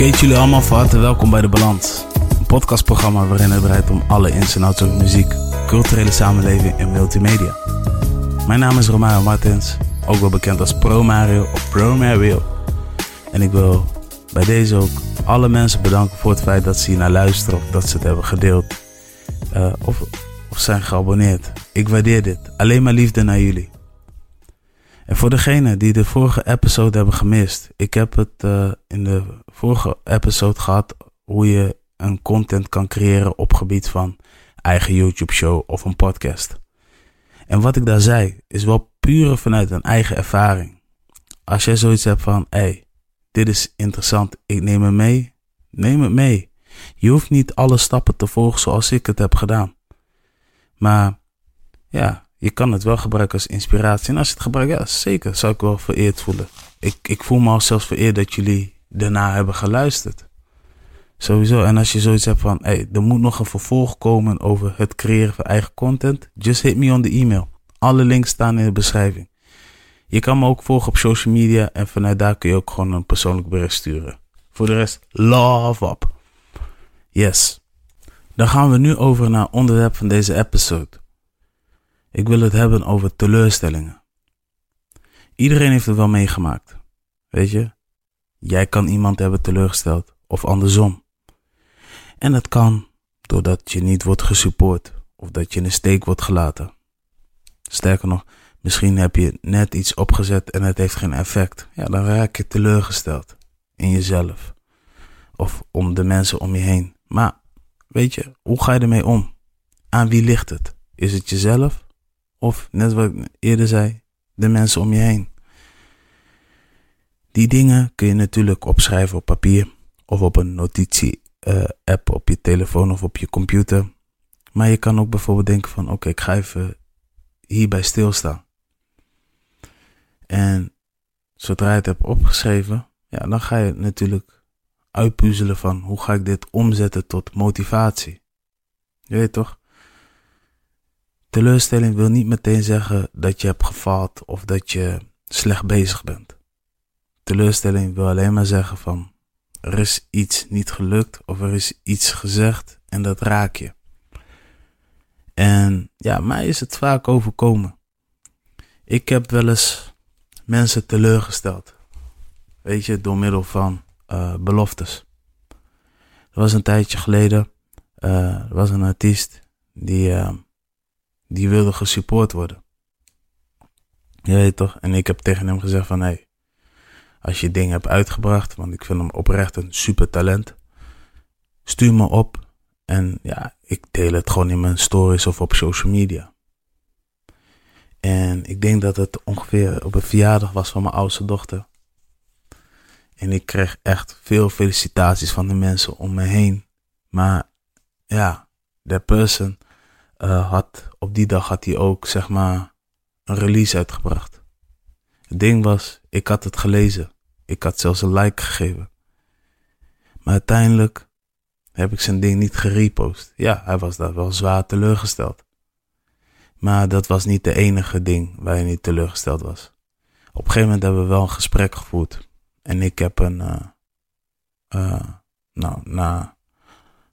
Ik heet jullie allemaal van harte welkom bij De Balans. Een podcastprogramma waarin het draait om alle ins en outs over muziek, culturele samenleving en multimedia. Mijn naam is Romario Martins, ook wel bekend als Pro Mario of Pro Mario. En ik wil bij deze ook alle mensen bedanken voor het feit dat ze hier naar luisteren of dat ze het hebben gedeeld uh, of, of zijn geabonneerd. Ik waardeer dit. Alleen maar liefde naar jullie. En voor degenen die de vorige episode hebben gemist, ik heb het uh, in de vorige episode gehad hoe je een content kan creëren op gebied van eigen YouTube show of een podcast. En wat ik daar zei, is wel puur vanuit een eigen ervaring. Als jij zoiets hebt van, hé, hey, dit is interessant, ik neem het mee, neem het mee. Je hoeft niet alle stappen te volgen zoals ik het heb gedaan. Maar ja, je kan het wel gebruiken als inspiratie. En als je het gebruikt, ja, zeker, zou ik wel vereerd voelen. Ik, ik voel me al zelfs vereerd dat jullie daarna hebben geluisterd. Sowieso. En als je zoiets hebt van, hey, er moet nog een vervolg komen over het creëren van eigen content, just hit me on the email. Alle links staan in de beschrijving. Je kan me ook volgen op social media en vanuit daar kun je ook gewoon een persoonlijk bericht sturen. Voor de rest, love up. Yes. Dan gaan we nu over naar het onderwerp van deze episode. Ik wil het hebben over teleurstellingen. Iedereen heeft het wel meegemaakt. Weet je? Jij kan iemand hebben teleurgesteld of andersom. En dat kan doordat je niet wordt gesupport of dat je in de steek wordt gelaten. Sterker nog, misschien heb je net iets opgezet en het heeft geen effect. Ja, dan raak je teleurgesteld in jezelf of om de mensen om je heen. Maar weet je, hoe ga je ermee om? Aan wie ligt het? Is het jezelf of net wat ik eerder zei, de mensen om je heen. Die dingen kun je natuurlijk opschrijven op papier of op een notitie-app uh, op je telefoon of op je computer. Maar je kan ook bijvoorbeeld denken van oké, ik ga even hierbij stilstaan. En zodra je het hebt opgeschreven, ja, dan ga je natuurlijk uitpuzzelen van hoe ga ik dit omzetten tot motivatie. Je weet toch? Teleurstelling wil niet meteen zeggen dat je hebt gefaald of dat je slecht bezig bent. Teleurstelling wil alleen maar zeggen van er is iets niet gelukt of er is iets gezegd en dat raak je. En ja, mij is het vaak overkomen. Ik heb wel eens mensen teleurgesteld. Weet je, door middel van uh, beloftes. Er was een tijdje geleden, uh, er was een artiest die, uh, die wilde gesupport worden. Je weet toch? En ik heb tegen hem gezegd van, hé, als je dingen hebt uitgebracht, want ik vind hem oprecht een super talent, stuur me op en ja, ik deel het gewoon in mijn stories of op social media. En ik denk dat het ongeveer op een verjaardag was van mijn oudste dochter. En ik kreeg echt veel felicitaties van de mensen om me heen. Maar ja, that person uh, had, op die dag had hij ook, zeg maar, een release uitgebracht. Het ding was, ik had het gelezen. Ik had zelfs een like gegeven. Maar uiteindelijk heb ik zijn ding niet gerepost. Ja, hij was daar wel zwaar teleurgesteld. Maar dat was niet de enige ding waar hij niet teleurgesteld was. Op een gegeven moment hebben we wel een gesprek gevoerd. En ik heb een, uh, nou, na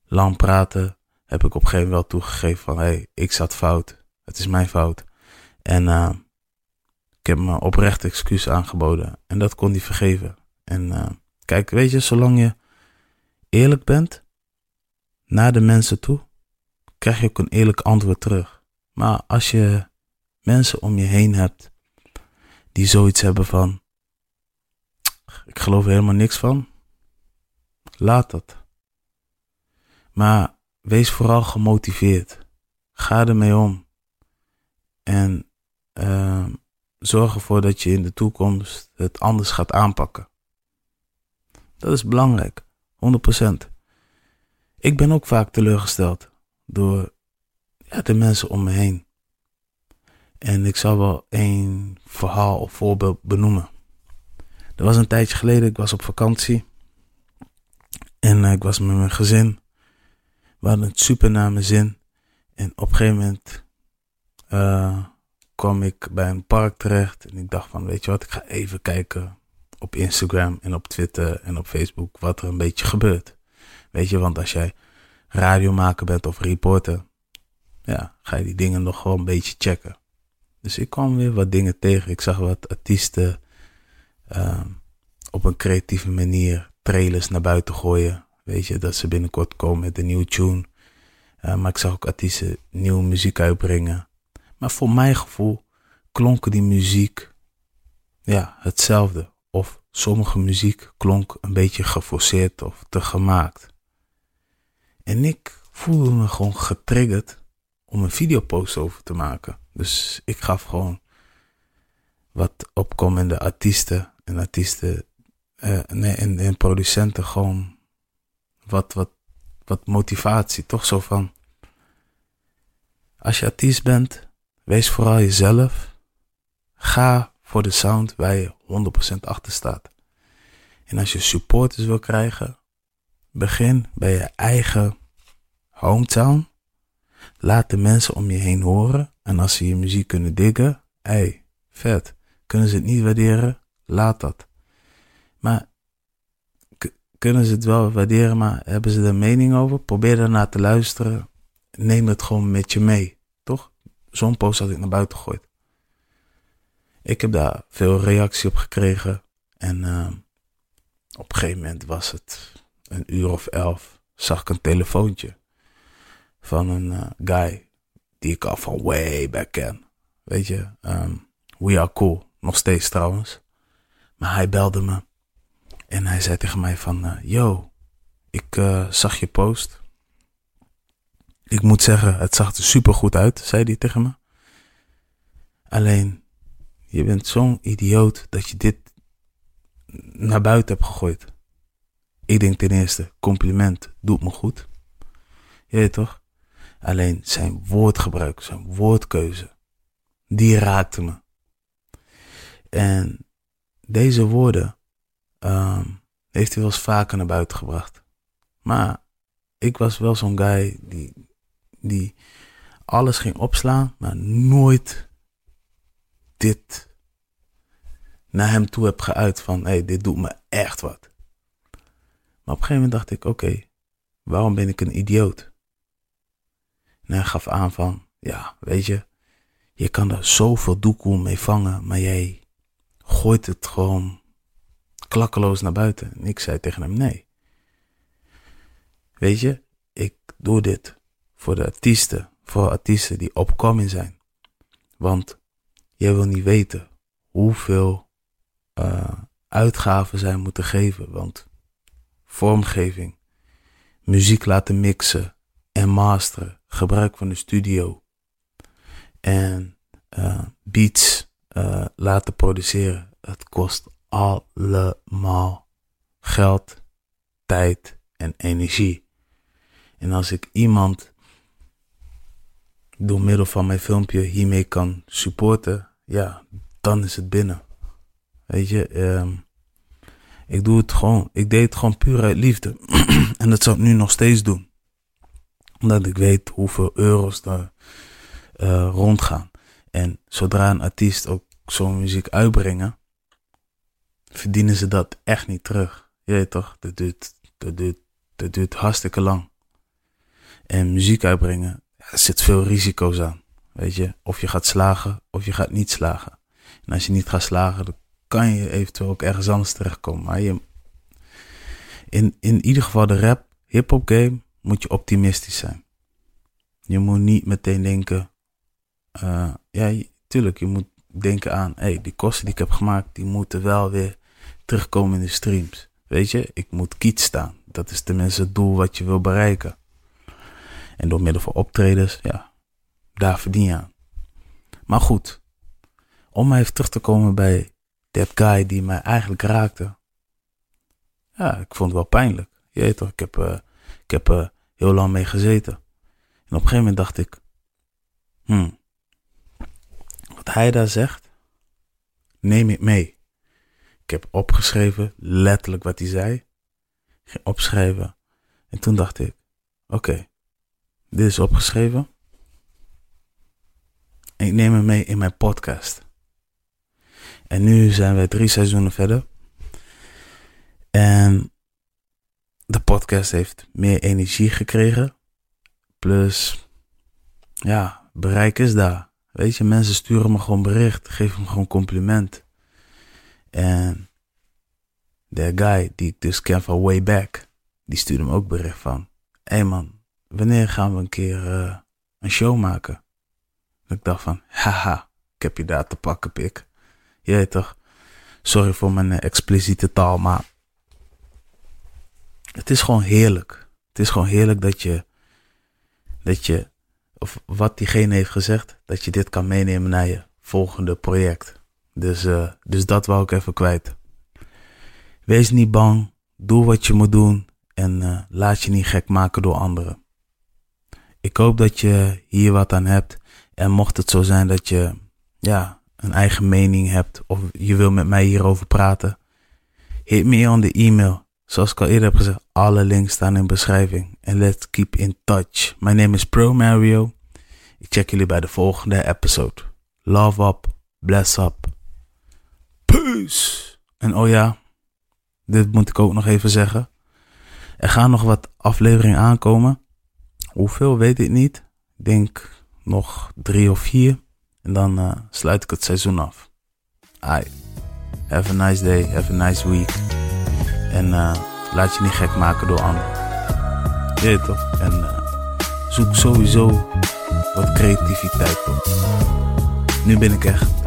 lang praten, heb ik op een gegeven moment wel toegegeven van, hé, hey, ik zat fout. Het is mijn fout. En uh, ik heb me oprecht excuus aangeboden. En dat kon hij vergeven. En uh, kijk, weet je, zolang je eerlijk bent naar de mensen toe, krijg je ook een eerlijk antwoord terug. Maar als je mensen om je heen hebt die zoiets hebben van, ik geloof er helemaal niks van, laat dat. Maar wees vooral gemotiveerd. Ga ermee om. En uh, zorg ervoor dat je in de toekomst het anders gaat aanpakken. Dat is belangrijk, 100%. Ik ben ook vaak teleurgesteld door ja, de mensen om me heen. En ik zal wel één verhaal of voorbeeld benoemen. Er was een tijdje geleden, ik was op vakantie. En uh, ik was met mijn gezin. We hadden het super naar mijn zin. En op een gegeven moment uh, kwam ik bij een park terecht. En ik dacht van, weet je wat, ik ga even kijken op Instagram en op Twitter en op Facebook wat er een beetje gebeurt. Weet je, want als jij radiomaker bent of reporter, ja, ga je die dingen nog gewoon een beetje checken. Dus ik kwam weer wat dingen tegen. Ik zag wat artiesten ehm, op een creatieve manier trailers naar buiten gooien. Weet je, dat ze binnenkort komen met een nieuwe tune. Uh, maar ik zag ook artiesten nieuwe muziek uitbrengen. Maar voor mijn gevoel klonken die muziek ja, hetzelfde. Of sommige muziek klonk een beetje geforceerd of te gemaakt. En ik voelde me gewoon getriggerd om een videopost over te maken. Dus ik gaf gewoon wat opkomende artiesten en artiesten uh, nee, en, en producenten gewoon wat, wat, wat motivatie. Toch zo van, als je artiest bent, wees vooral jezelf. Ga voor de sound waar je 100% achter staat. En als je supporters wil krijgen, begin bij je eigen hometown. Laat de mensen om je heen horen. En als ze je muziek kunnen diggen, hey, vet. Kunnen ze het niet waarderen? Laat dat. Maar kunnen ze het wel waarderen, maar hebben ze er mening over? Probeer daarna te luisteren. Neem het gewoon met je mee, toch? Zo'n post had ik naar buiten gegooid. Ik heb daar veel reactie op gekregen. En uh, op een gegeven moment was het een uur of elf. Zag ik een telefoontje van een uh, guy die ik al van way back ken. Weet je, um, we are cool. Nog steeds trouwens. Maar hij belde me. En hij zei tegen mij van, uh, yo, ik uh, zag je post. Ik moet zeggen, het zag er super goed uit, zei hij tegen me. Alleen, je bent zo'n idioot dat je dit naar buiten hebt gegooid. Ik denk ten eerste, compliment doet me goed. Je weet toch? Alleen zijn woordgebruik, zijn woordkeuze, die raakte me. En deze woorden um, heeft hij wel eens vaker naar buiten gebracht. Maar ik was wel zo'n guy die, die alles ging opslaan, maar nooit dit naar hem toe heb geuit van, hé, hey, dit doet me echt wat. Maar op een gegeven moment dacht ik, oké, waarom ben ik een idioot? En hij gaf aan van, ja, weet je, je kan er zoveel doekoe mee vangen, maar jij gooit het gewoon klakkeloos naar buiten. En ik zei tegen hem, nee. Weet je, ik doe dit voor de artiesten, voor artiesten die opkoming zijn. Want jij wil niet weten hoeveel uh, uitgaven zij moeten geven. Want vormgeving, muziek laten mixen en masteren, gebruik van de studio en uh, beats uh, laten produceren. Het kost allemaal geld, tijd en energie. En als ik iemand door middel van mijn filmpje hiermee kan supporten, ja, dan is het binnen. Weet je, um, ik doe het gewoon, ik deed het gewoon puur uit liefde. en dat zou ik nu nog steeds doen. Omdat ik weet hoeveel euro's er uh, rondgaan. En zodra een artiest ook zo'n muziek uitbrengen, verdienen ze dat echt niet terug. Je weet toch, dat duurt, dat duurt, dat duurt hartstikke lang. En muziek uitbrengen, er zit veel risico's aan. Weet je, of je gaat slagen of je gaat niet slagen. En als je niet gaat slagen, dan kan je eventueel ook ergens anders terechtkomen. Maar je, in, in ieder geval de rap, hip-hop game, moet je optimistisch zijn. Je moet niet meteen denken, uh, ja, tuurlijk, je moet denken aan, hé, hey, die kosten die ik heb gemaakt, die moeten wel weer terugkomen in de streams. Weet je, ik moet kiet staan. Dat is tenminste het doel wat je wil bereiken. En door middel van optredens, ja, daar verdien je aan. Maar goed, om even terug te komen bij dat guy die mij eigenlijk raakte. Ja, ik vond het wel pijnlijk. Je toch, ik heb, uh, ik heb uh, heel lang mee gezeten. En op een gegeven moment dacht ik, hmm, wat hij daar zegt, neem ik mee. Ik heb opgeschreven, letterlijk wat hij zei. Opschrijven. En toen dacht ik, oké, dit is opgeschreven. En ik neem hem mee in mijn podcast. En nu zijn we drie seizoenen verder. En de podcast heeft meer energie gekregen. Plus, ja, bereik is daar. Weet je, mensen sturen me gewoon bericht, geven me gewoon compliment. En de guy die ik dus ken van way back, die stuurde me ook bericht van: Hé hey man, wanneer gaan we een keer uh, een show maken? ik dacht van, haha, ik heb je daar te pakken, pik. Jij toch? Sorry voor mijn uh, expliciete taal, maar het is gewoon heerlijk. Het is gewoon heerlijk dat je, dat je, of wat diegene heeft gezegd, dat je dit kan meenemen naar je volgende project. Dus, uh, dus dat wou ik even kwijt. Wees niet bang, doe wat je moet doen en uh, laat je niet gek maken door anderen. Ik hoop dat je hier wat aan hebt. En mocht het zo zijn dat je ja, een eigen mening hebt of je wil met mij hierover praten, hit me on de e-mail. Zoals ik al eerder heb gezegd, alle links staan in beschrijving. En let's keep in touch. My name is Pro Mario. Ik check jullie bij de volgende episode. Love up, bless up. Peace! En oh ja, dit moet ik ook nog even zeggen. Er gaan nog wat afleveringen aankomen. Hoeveel weet ik niet. Ik denk nog drie of vier. En dan uh, sluit ik het seizoen af. Ai. Have a nice day. Have a nice week. En uh, laat je niet gek maken door anderen. Weet toch? En uh, zoek sowieso wat creativiteit op. Nu ben ik echt